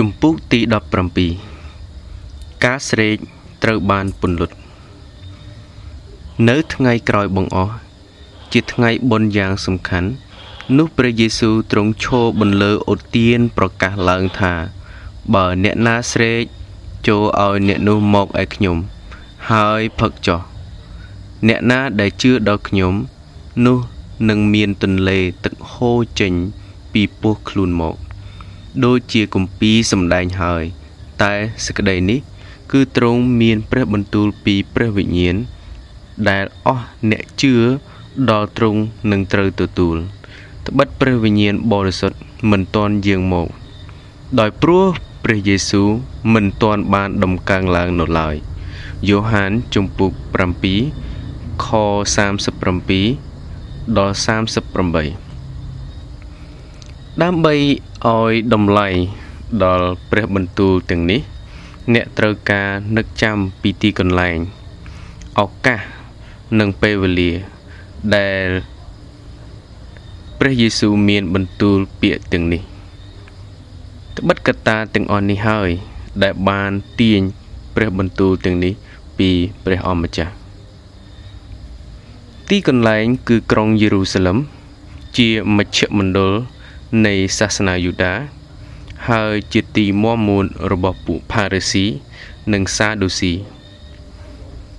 ជំពូកទី17ការស្រេកត្រូវបានពន្លត់នៅថ្ងៃក្រោយបង្អស់ជាថ្ងៃបុណ្យយ៉ាងសំខាន់នោះព្រះយេស៊ូវទ្រង់ឈរបន្លឺអូទានប្រកាសឡើងថា បើអ្នកណាស្រេកចូលឲ្យអ្នកនោះមកឯខ្ញុំ ហើយផឹកចុះអ្នកណាដែលជឿដល់ខ្ញុំ នោះនឹងមានទន្លេទឹកហូរចេញពីពោះខ្លួនមក ដូចជាគម្ពីរសម្ដែងហើយ តែសេចក្តីនេះ គឺទ្រង់មានព្រះបន្ទូលពីព្រះវិញ្ញាណដែលអស់អ្នកជឿដល់ទ្រង់នឹងត្រូវទទួលត្បិតព្រះវិញ្ញាណបរិសុទ្ធមិនទាន់យាងមក ដោយព្រោះព្រះយេស៊ូវមិនទាន់បានដំកើងឡើងនៅឡើយយ៉ូហានជំពូក7ខ37ដល់38 ដើម្បីឲ្យតម្លៃដល់ព្រះបន្ទូលទាំងនេះ អ្នកត្រូវការនឹកចាំពីទីកន្លែងឱកាសនិងពេលវេលា ដែលព្រះយេស៊ូវមានបន្ទូលពាក្យទាំងនេះត្បិតកត្តាទាំងអស់នេះហើយ ដែលបានទាញព្រះបន្ទូលទាំងនេះពីព្រះអម្ចាស់ទីកន្លែងគឺក្រុងយេរូសាឡឹមជាមជ្ឈមណ្ឌល នៃសាសនាយូដា ហើយជាទីមាំមួនរបស់ពួកផារេស៊ីនិងសាដូស៊ី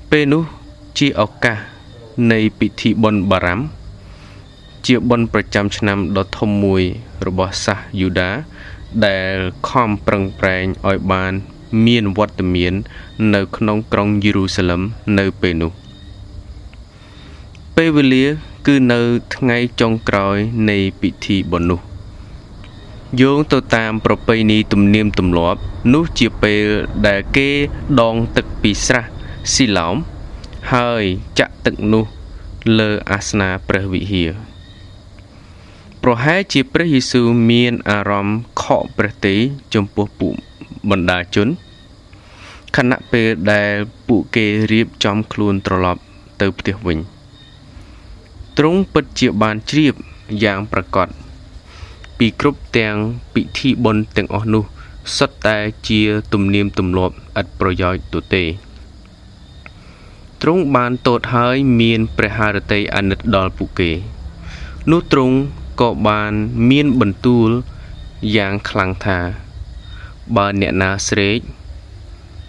ពេលនោះជាឱកាសនៃពិធីបុណ្យបារ៉ាំ ជាបុណ្យប្រចាំឆ្នាំដ៏ធំមួយរបស់សាសយូដា ដែលខំប្រឹងប្រែងឲ្យបានមានវត្តមាន នៅក្នុងក្រុងយេរូសាឡឹមនៅពេលនោះពេលវេលាគឺនៅថ្ងៃចុងក្រោយនៃពិធីបុណ្យនោះ យោងទៅតាមប្រពៃណីទំនៀមទម្លាប់ នោះជាពេលដែលគេដងទឹកពីស្រះស៊ីឡោមហើយចាក់ទឹកនោះលើអាសនាព្រះវិហារប្រហែលជាព្រះយេស៊ូវមានអារម្មណ៍ខកព្រះទេចំពោះពួកបណ្ដាជនខណៈពេលដែលពួកគេរៀបចំខ្លួនត្រឡប់ទៅផ្ទះវិញទ្រង់ពិតជាបានជ្រាបយ៉ាងប្រកប ពីគ្រប់ទាំងពិធីបុណ្យទាំងអស់នោះសុទ្ធតែជាទំនៀមទម្លាប់ឥតប្រយោជន៍ទូទេទ្រង់បានតូតហើយមានព្រះハរតីអាណិតដល់ពួកគេ នោះទ្រង់ក៏បានមានបន្ទូលយ៉ាងខ្លាំងថា បើអ្នកណាស្រេក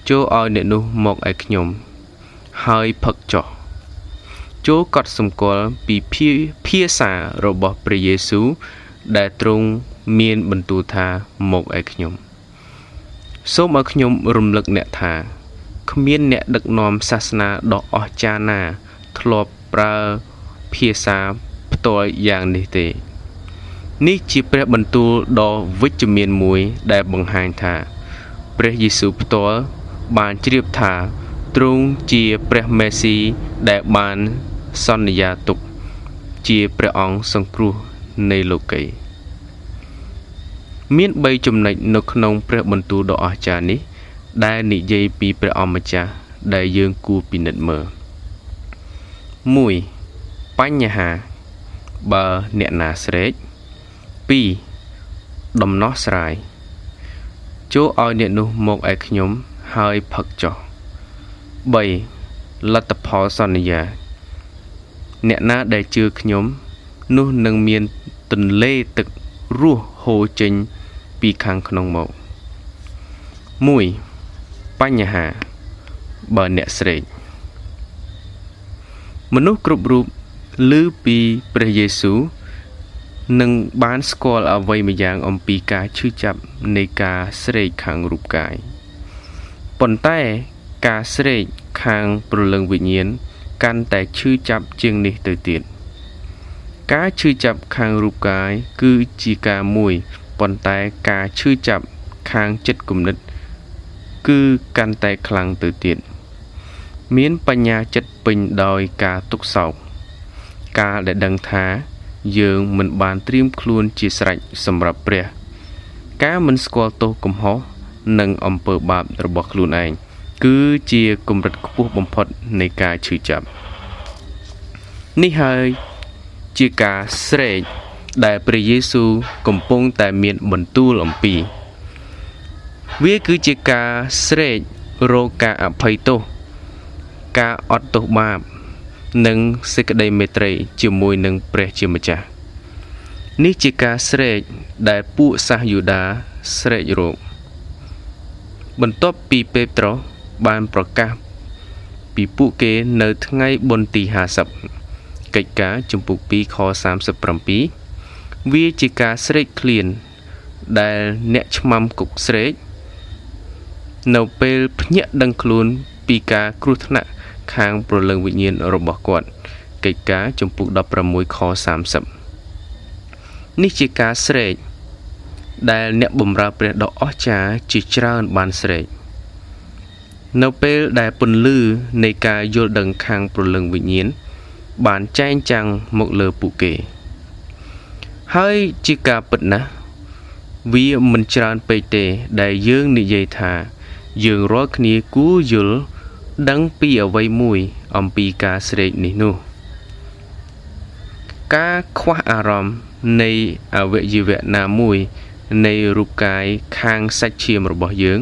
ចូលឲ្យអ្នកនោះមកឯខ្ញុំ ហើយផឹកចុះចូលកត់សម្គាល់ពីភាសារបស់ព្រះយេស៊ូវ ដែលទ្រង់មានបន្ទូលថាមកឯខ្ញុំសូមឲ្យខ្ញុំរំលឹកអ្នកថាគ្មានអ្នកដឹកនាំសាសនាដ៏អស្ចារ្យណា ធ្លាប់ប្រើភាសាផ្ទាល់យ៉ាងនេះទេ នេះជាព្រះបន្ទូលដ៏វិជ្ជមានមួយដែលបង្ហាញថា ព្រះយេស៊ូវផ្ទាល់បានជ្រាបថាទ្រង់ជាព្រះមេស៊ីដែលបានសន្យាទុក ជាព្រះអង្គសង្គ្រោះ នៃលោកីមាន3ចំណុចនៅក្នុងព្រះបន្ទូលដ៏អស្ចារ្យនេះ ដែលនិយាយពីព្រះអម្ចាស់ដែលយើងគួរពិនិត្យមើល1បញ្ហាបើអ្នកណាស្រេក2ដំណោះស្រាយចូលឲ្យអ្នកនោះមកឯខ្ញុំហើយផឹកចុះ3លទ្ធផលសន្យា អ្នកណាដែលជឿខ្ញុំ នោះនឹងមានទន្លេទឹករស់ហូរចេញពីខាងក្នុងមក1បញ្ហាបើអ្នកស្រេកមនុស្សគ្រប់រូបឮពីព្រះយេស៊ូវនឹងបានស្គាល់អ្វីម្យ៉ាងអំពីការឈឺចាប់នៃការស្រេកខាងរូបកាយប៉ុន្តែការស្រេកខាងព្រលឹងវិញ្ញាណកាន់តែឈឺចាប់ជាងនេះទៅទៀត។ ការឈឺចាប់ខាងរូបកាយគឺជាការមួយប៉ុន្តែការឈឺចាប់ខាងចិត្តគំនិត គឺកាន់តែខ្លាំងទៅទៀតមានបញ្ញាចិត្តពេញដោយការទុកសោកការដែលដឹងថា យើងមិនបានត្រៀមខ្លួនជាស្រេចសម្រាប់ព្រះ ការមិនស្គាល់ទោសកំហុសនិងអំពើបាបរបស់ខ្លួនឯងគឺជាកម្រិតខ្ពស់បំផុតនៃការឈឺចាប់នេះហើយ ជាការស្រែកដែលព្រះយេស៊ូវកំពុងតែមានបន្ទូលអំពី វាគឺជាការស្រេករកការអភ័យទោសការអត់ទោសបាប និងសេចក្តីមេត្រី ជាមួយនឹងព្រះជាម្ចាស់នេះជាការស្រែកដែលពួកសាសយូដាស្រែករកបន្ទាប់ពីពេត្រុសបានប្រកាសពីពួកគេនៅថ្ងៃបុណ្យទី50 កិច្ចការចំពុក2ខ37វាជាការស្រែកឃ្លាន ដែលអ្នកឆ្មាំគុកស្រែកនៅពេលភ្ញាក់ដឹងខ្លួនពីការគ្រោះថ្នាក់ខាងប្រលឹងវិញ្ញាណរបស់គាត់កិច្ចការចំពុក16ខ30នេះជាការស្រែកដែលអ្នកបម្រើព្រះដ៏អស្ចារ្យជាច្រើនបានស្រែកនៅពេលដែលពន្លឺនៃការយល់ដឹងខាងព្រលឹងវិញ្ញាណ បានចែងចាំងមកលើពួកគេ ហើយជាការពិតណាស់វាមិនច្រើនពេកទេ ដែលយើងនិយាយថា យើងរាល់គ្នាគួរយល់ដឹងពីអ្វីមួយ អំពីការស្រែកនេះនោះការខ្វះអារម្មណ៍នៃអវយវៈណាមួយ នៃរូបកាយខាងសាច់ឈាមរបស់យើង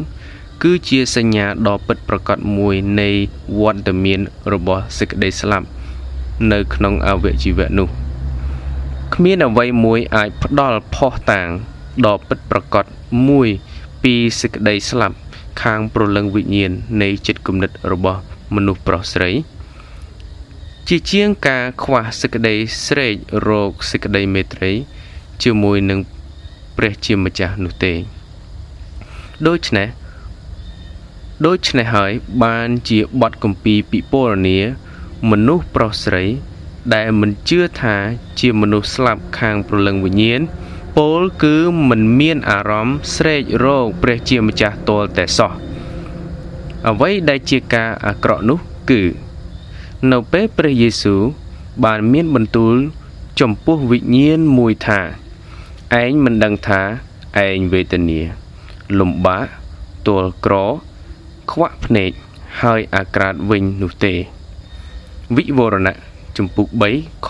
គឺជាសញ្ញាដ៏ពិតប្រាកដមួយនៃវត្តមានរបស់សេចក្តីស្លាប់ នៅក្នុងអវយវៈនោះគ្មានអ្វីមួយអាចផ្ដល់ផុសតាងដ៏ពិតប្រាកដមួយពីសេចក្តីស្លាប់ខាងប្រលឹងវិញ្ញាណនៃចិត្តគំនិតរបស់មនុស្សប្រុសស្រី ជាជាងការខ្វះសេចក្តីស្រេករោគសេចក្តីមេត្រី ជាមួយនឹងព្រះជាម្ចាស់នោះទេដូច្នេះដូច្នេះហើយបានជាបទគម្ពីរពិពណ៌នា មនុស្សប្រុសស្រី ដែលមិនជឿថាជាមនុស្សស្លាប់ខាងព្រលឹងវិញ្ញាណពោលគឺមិនមានអារម្មណ៍ស្រេករោគព្រះជាម្ចាស់ទាល់តែសោះអ្វីដែលជាការអាក្រក់នោះគឺ នៅពេលព្រះយេស៊ូវបានមានបន្ទូលចំពោះវិញ្ញាណមួយថាឯងមិនដឹងថាឯងវេទនា លំបាកទល់ក្រ ខ្វាក់ភ្នែកហើយអាក្រាតវិញនោះទេ វិវរណៈចំពុក3ខ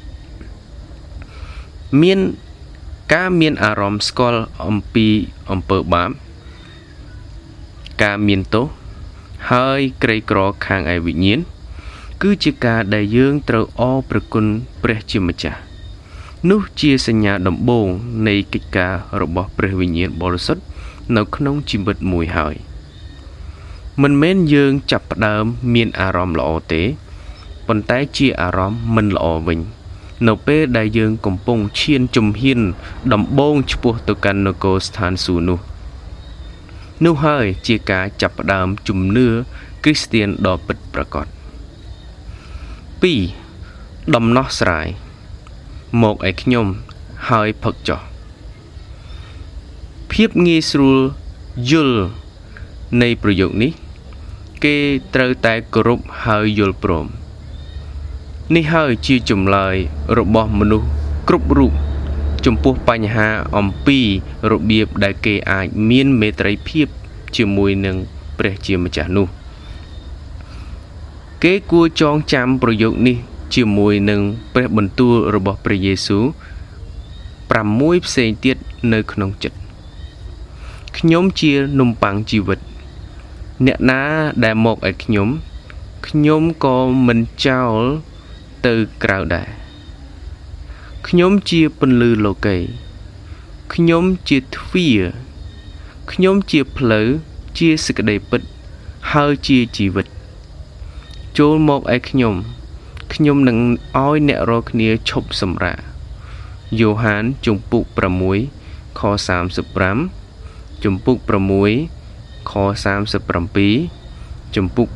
17មានការមានអារម្មណ៍ស្គាល់អំពីអំពើបាបការមានទោសហើយក្រីក្រខាងឯវិញ្ញាណគឺជាការដែលយើងត្រូវអរព្រគុណព្រះជាម្ចាស់នោះជាសញ្ញាដំបូងនៃកិច្ចការរបស់ព្រះវិញ្ញាណបរិសុទ្ធនៅក្នុងជីវិតមួយហើយ មិនមែនយើងចាប់ផ្ដើមមានអារម្មណ៍ល្អទេប៉ុន្តែជាអារម្មណ៍មិនល្អវិញនៅពេលដែលយើងកំពុងឈានជំហានដំបូងឆ្ពោះទៅកាន់នគរស្ថានសួគ៌នោះនោះហើយជាការចាប់ផ្ដើមជំនឿគ្រីស្ទៀនដ៏ពិតប្រាកដ2ដំណោះស្រាយមកឲ្យខ្ញុំហើយផឹកចោះភាពងាយស្រួលយល់នៃប្រយោគនេះ គេត្រូវតែគោរពហើយយល់ព្រមនេះហើយជាចម្លើយរបស់មនុស្សគ្រប់រូបចំពោះបញ្ហាអំពីរបៀបដែលគេអាចមានមេត្រីភាពជាមួយនឹងព្រះជាម្ចាស់នោះ គេគួរចងចាំប្រយោគនេះជាមួយនឹងព្រះបន្ទូលរបស់ព្រះយេស៊ូវ6ផ្សេងទៀតនៅក្នុងចិត្តខ្ញុំជានំប៉័ងជីវិត អ្នកណាដែលមកឲ្យខ្ញុំខ្ញុំក៏មិនចោលទៅក្រៅដែរខ្ញុំជាពន្លឺលោកីខ្ញុំជាទ្វារខ្ញុំជាផ្លូវជាសេចក្តីពិតហើយជាជីវិត ចូលមកឯខ្ញុំខ្ញុំនឹងឲ្យអ្នករាល់គ្នាឈប់សម្រាកយ៉ូហានជំពូក6ខ35ជំពូក6 ខ37ជំពូក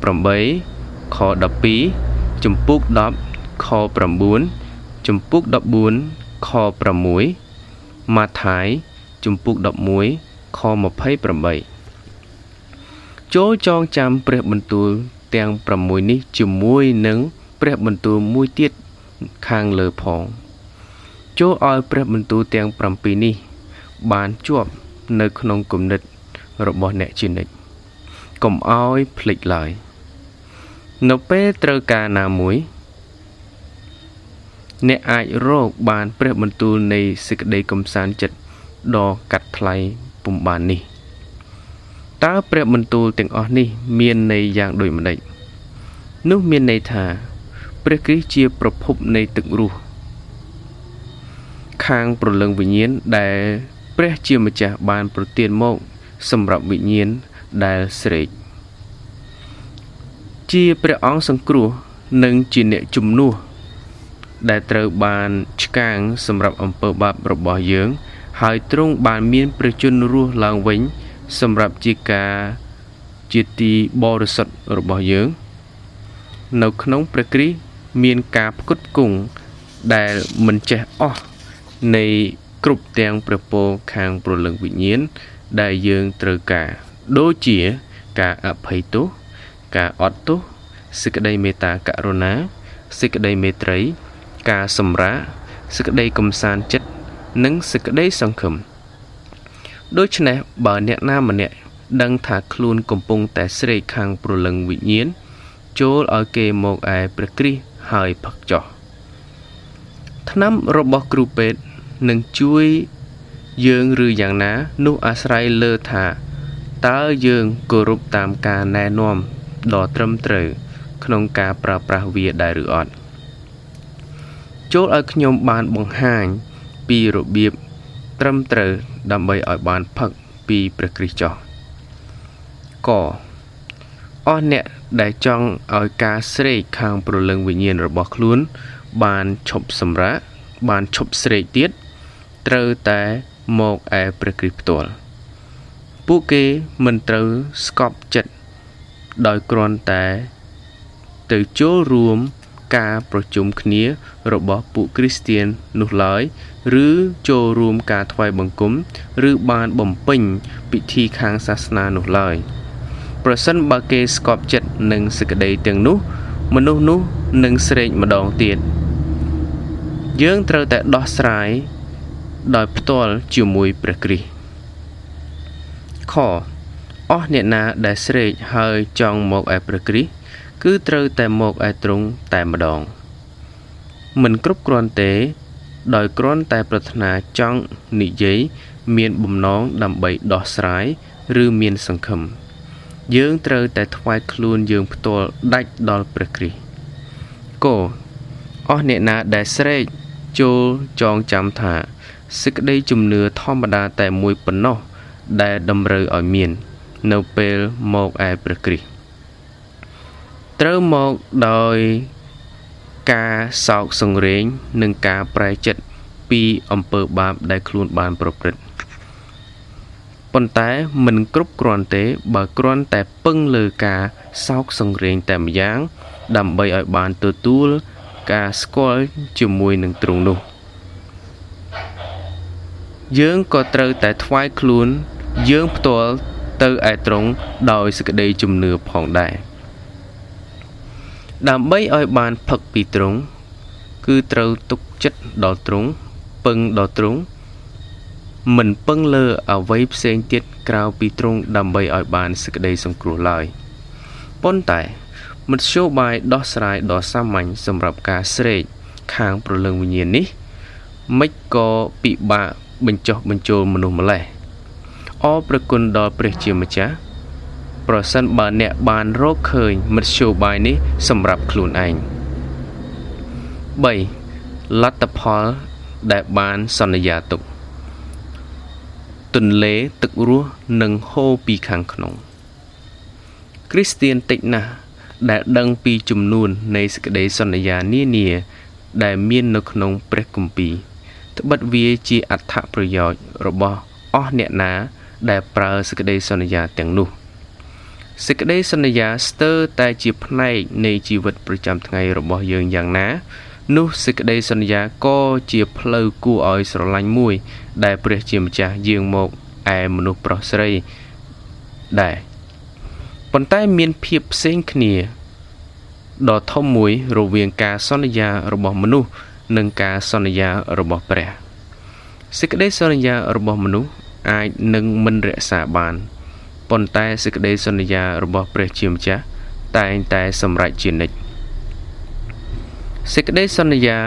8ខ12ជំពូក10ខ9ជំពូក14ខ6ម៉ាថាយជំពូក11ខ28ចូលចងចាំព្រះបន្ទូលទាំង6នេះជាមួយនឹងព្រះបន្ទូលមួយទៀតខាងលើផងចូលឲ្យព្រះបន្ទូលទាំង7នេះបានជាប់នៅក្នុងគំនិត របស់អ្នកជានិច្ចកុំឲ្យភ្លេចឡើយនៅពេលត្រូវការណាមួយ អ្នកអាចរកបានព្រះបន្ទូលនៃសេចក្តីកំសាន្តចិត្តដ៏កាត់ថ្លៃពុំបាននេះតើព្រះបន្ទូលទាំងអស់នេះ មានន័យយ៉ាងដូចម្តេចនោះមានន័យថា ព្រះគ្រីស្ទជាប្រភពនៃទឹករស់ខាងប្រលឹងវិញ្ញាណដែល ព្រះជាម្ចាស់បានប្រទានមក សម្រាប់វិញ្ញាណដែលស្រេកជាព្រះអង្គសង្គ្រោះនិងជាអ្នកជំនួសដែលត្រូវបានឆ្កាងសម្រាប់អំពើបាបរបស់យើង ហើយទ្រង់បានមានព្រះជន្មរស់ឡើងវិញ សម្រាប់ជាការជាទីបរិសុទ្ធរបស់យើង នៅក្នុងព្រះគ្រីស្ទមានការផ្គត់ផ្គង់ដែលមិនចេះអស់នៃគ្រប់ទាំងព្រះពរខាងព្រលឹងវិញ្ញាណ ដែលយើងត្រូវការ ដូចជាការអភ័យទោសការអត់ទោសសេចក្តីមេត្តាករុណាសេចក្តីមេត្រី ការសម្រាសេចក្តីកំសាន្តចិត្តនិងសេចក្តីសង្ឃឹមដូច្នេះបើអ្នកណាម្នាក់ដឹងថាខ្លួនកំពុងតែស្រេកខាងព្រលឹងវិញ្ញាណចូលឲ្យគេមកឯព្រះគ្រីស្ទហើយផឹកចោះឆ្នាំរបស់គ្រូពេទ្យនឹងជួយ យើងឬយ៉ាងណា នោះអាស្រ័យលើថាតើយើងគោរពតាមការណែនាំដ៏ត្រឹមត្រូវ ក្នុងការប្រើប្រាស់វាដែរឬអត់ចូលឲ្យខ្ញុំបានបង្ហាញពីរបៀបត្រឹមត្រូវដើម្បីឲ្យបានផឹកពីព្រះគ្រីស្ទចោះកអស់អ្នកដែលចង់ឲ្យការស្រេកខាងព្រលឹងវិញ្ញាណរបស់ខ្លួន បានឈប់សម្រាកបានឈប់ស្រេកទៀតត្រូវតែ មកឯព្រះគ្រីស្ទផ្ទាល់ពួកគេមិនត្រូវស្កប់ចិត្តដោយគ្រាន់តែ ទៅចូលរួមការប្រជុំគ្នារបស់ពួកគ្រីស្ទៀននោះឡើយ ឬចូលរួមការថ្វាយបង្គំ ឬបានបំពេញពិធីខាងសាសនានោះឡើយប្រសិនបើគេស្កប់ចិត្តនឹងសេចក្តីទាំងនោះ មនុស្សនោះនឹងស្រែកម្ដងទៀតយើងត្រូវតែដោះស្រាយ ដោយផ្ទាល់ជាមួយព្រះគ្រីស្ទខអស់អ្នកណាដែលស្រែកហើយចង់មកឯព្រះគ្រីស្ទគឺត្រូវតែមកឯទ្រង់តែម្ដង មិនគ្រប់គ្រាន់ទេ ដោយគ្រាន់តែប្រាថ្នាចង់និយាយមានបំណងដើម្បីដោះស្រាយឬមានសង្ឃឹមយើងត្រូវតែថ្វាយខ្លួនយើងផ្ទាល់ដាច់ដល់ព្រះគ្រីស្ទគោអស់អ្នកណាដែលស្រែកចូលចងចាំថា សេចក្តីជំនឿធម្មតាតែមួយប៉ុណ្ណោះដែលតម្រូវឲ្យមាន នៅពេលមកឯព្រះគ្រីស្ទត្រូវមកដោយការសោកសង្រេងនិងការប្រែចិត្តពីអំពើបាបដែលខ្លួនបានប្រព្រឹត្តប៉ុន្តែមិនគ្រប់គ្រាន់ទេ បើគ្រាន់តែពឹងលើការសោកសង្រេងតែម្យ៉ាង ដើម្បីឲ្យបានទទួលការស្គាល់ជាមួយនឹងទ្រង់នោះ យើងក៏ត្រូវតែថ្វាយខ្លួន យើងផ្ទាល់ទៅឯទ្រង់ដោយសេចក្តីជំនឿផងដែរដើម្បីឲ្យបានផឹកពីទ្រង់គឺត្រូវទុកចិត្តដល់ទ្រង់ពឹងដល់ទ្រង់មិនពឹងលើអ្វីផ្សេងទៀតក្រៅពីទ្រង់ដើម្បីឲ្យបានសេចក្តីសង្គ្រោះឡើយប៉ុន្តែមធ្យោបាយដោះស្រាយដ៏សាមញ្ញសម្រាប់ការស្រេកខាងប្រលឹងវិញ្ញាណនេះមិនក៏ពិបាក បញ្ចុះបញ្ចូលមនុស្សម្លេះអរប្រគុណដល់ព្រះជាម្ចាស់ប្រសិនបើអ្នកបានរកឃើញមធ្យោបាយនេះសម្រាប់ខ្លួនឯង3លទ្ធផលដែលបានសន្យាទុកទន្លេទឹករស់នឹងហូរពីខាងក្នុង គ្រីស្ទៀនតិចណាស់ដែលដឹងពីចំនួននៃសេចក្តីសន្យានានាដែលមាននៅក្នុងព្រះគម្ពីរ ត្បិតវាជាអត្ថប្រយោជន៍របស់អស់អ្នកណា ដែលប្រើសេចក្តីសន្យាទាំងនោះសេចក្តីសន្យាស្ទើរតែជាផ្នែកនៃជីវិតប្រចាំថ្ងៃរបស់យើងយ៉ាងណា នោះសេចក្តីសន្យាក៏ជាផ្លូវគួរឲ្យស្រឡាញ់មួយ ដែលព្រះជាម្ចាស់យាងមកឯមនុស្សប្រុសស្រីដែរប៉ុន្តែមានភាពផ្សេងគ្នាដ៏ធំមួយរវាងការសន្យារបស់មនុស្ស និងការសន្យារបស់ព្រះសេចក្តីសន្យារបស់មនុស្សអាចនឹងមិនរក្សាបានប៉ុន្តែសេចក្តីសន្យារបស់ព្រះជាម្ចាស់តែងតែសម្រេចជានិច្ចសេចក្តីសន្យា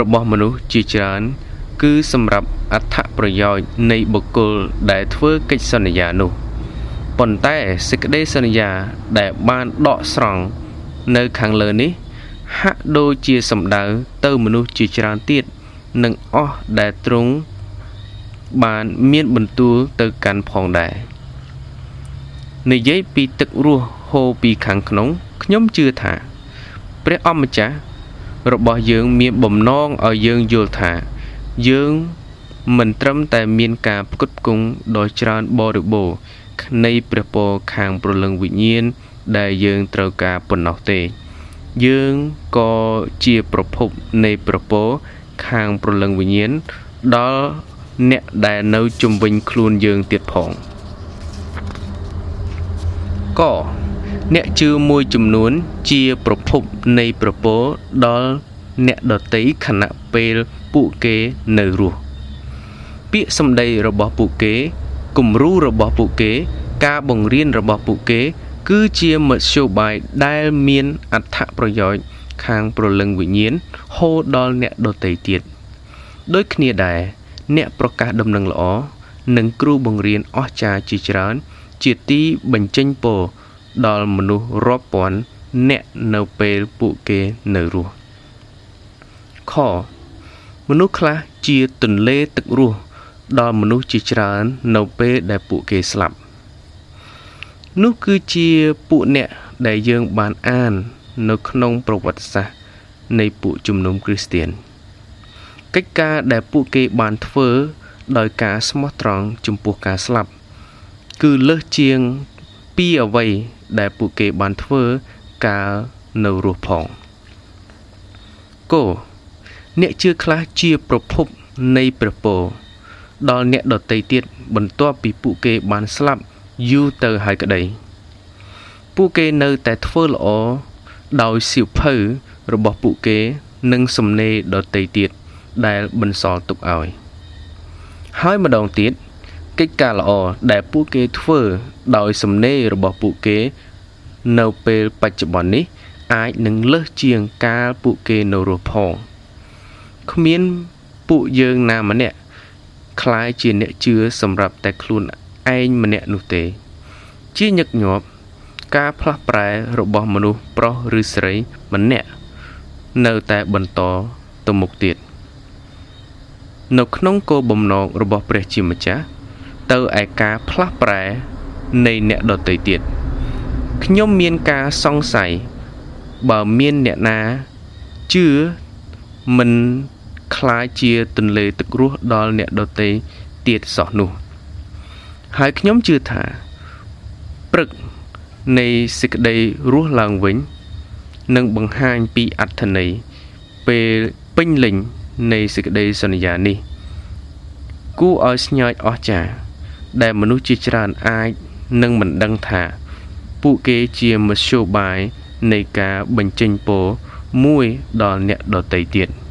របស់មនុស្សជាច្រើន គឺសម្រាប់អត្ថប្រយោជន៍នៃបុគ្គលដែលធ្វើកិច្ចសន្យានោះប៉ុន្តែសេចក្តីសន្យាដែលបានដកស្រង់នៅខាងលើនេះ ហាក់ដូចជាសំដៅទៅមនុស្សជាច្រើនទៀតនិងអស់ដែលទ្រង់បានមានបន្ទូលទៅកាន់ផងដែរនិយាយពីទឹករស់ហូរពីខាងក្នុងខ្ញុំជឿថា ព្រះអម្ចាស់របស់យើងមានបំណងឲ្យយើងយល់ថាយើងមិនត្រឹមតែមានការផ្គត់ផ្គង់ដ៏ច្រើនបរិបូរណ៍នៃព្រះពរខាងព្រលឹងវិញ្ញាណដែលយើងត្រូវការប៉ុណ្ណោះទេ យើងក៏ជាប្រភពនៃព្រះពរខាងព្រលឹងវិញ្ញាណដល់អ្នកដែលនៅជំវិញខ្លួនយើងទៀតផងកអ្នកជឿមួយចំនួនជាប្រភពនៃប្រពោដល់អ្នកដតីខណៈពេលពួកគេនៅរស់ពាក្យសម្ដីរបស់ពួកគេគំរូរបស់ពួកគេ ការបង្រៀនរបស់ពួកគេ គឺជាមធ្យោបាយដែលមានអត្ថប្រយោជន៍ខាងប្រលឹងវិញ្ញាណហូរដល់អ្នកដតីទៀតដូចគ្នាដែរអ្នកប្រកាសដំណឹងល្អនិងគ្រូបង្រៀនអស្ចារ្យជាច្រើន ជាទីបញ្ចេញពរដល់មនុស្សរាប់ពាន់អ្នកនៅពេលពួកគេនៅរស់ខមនុស្សខ្លះជាទន្លេទឹករស់ដល់មនុស្សជាច្រើន នៅពេលដែលពួកគេស្លាប់ នោះគឺជាពួកអ្នកដែលយើងបានអាន នៅក្នុងប្រវត្តិសាស្ត្រនៃពួកជំនុំគ្រីស្ទានកិច្ចការដែលពួកគេបានធ្វើដោយការស្មោះត្រង់ចំពោះការស្លាប់ គឺលើសជាងពីអ្វីដែលពួកគេបានធ្វើកាលនៅរស់ផងគោអ្នកជឿខ្លះជាប្រភពនៃព្រះពរដល់អ្នកដតីទៀតបន្ទាប់ពីពួកគេបានស្លាប់ យូរទៅហើយក្តីពួកគេនៅតែធ្វើល្អដោយសៀវភៅរបស់ពួកគេនិងសំណេរដតីទៀតដែលបន្សល់ទុកឲ្យហើយម្ដងទៀតកិច្ចការល្អដែលពួកគេធ្វើដោយសំណេររបស់ពួកគេនៅពេលបច្ចុប្បន្ននេះ អាចនឹងលើសជាងកាលពួកគេនៅរស់ផងគ្មានពួកយើងណាម្នាក់คล้ายជាអ្នកជឿសម្រាប់តែខ្លួន ឯងម្នាក់នោះទេ ជាញឹកញាប់ការផ្លាស់ប្រែរបស់មនុស្សប្រុសឬស្រីម្នាក់នៅតែបន្តទៅមុខទៀតនៅក្នុងគោលបំណងរបស់ព្រះជាម្ចាស់ទៅឯការផ្លាស់ប្រែនៃអ្នកដទៃទៀតខ្ញុំមានការសង្ស័យបើមានអ្នកណាជឿមិនខ្លាចជាទន្លេទឹករស់ដល់អ្នកដទៃទៀតសោះនោះ ហើយខ្ញុំជឿថាព្រឹកនៃសេចក្តីរស់ឡើងវិញនឹងបង្ហាញពីអត្ថន័យពេលពេញលេញនៃសេចក្តីសន្យានេះ គួរឲ្យស្ញើចអស្ចារ្យដែលមនុស្សជាច្រើនអាចនឹងមិនដឹងថា ពួកគេជាមធ្យោបាយនៃការបញ្ចេញពរមួយដល់អ្នកដទៃទៀត។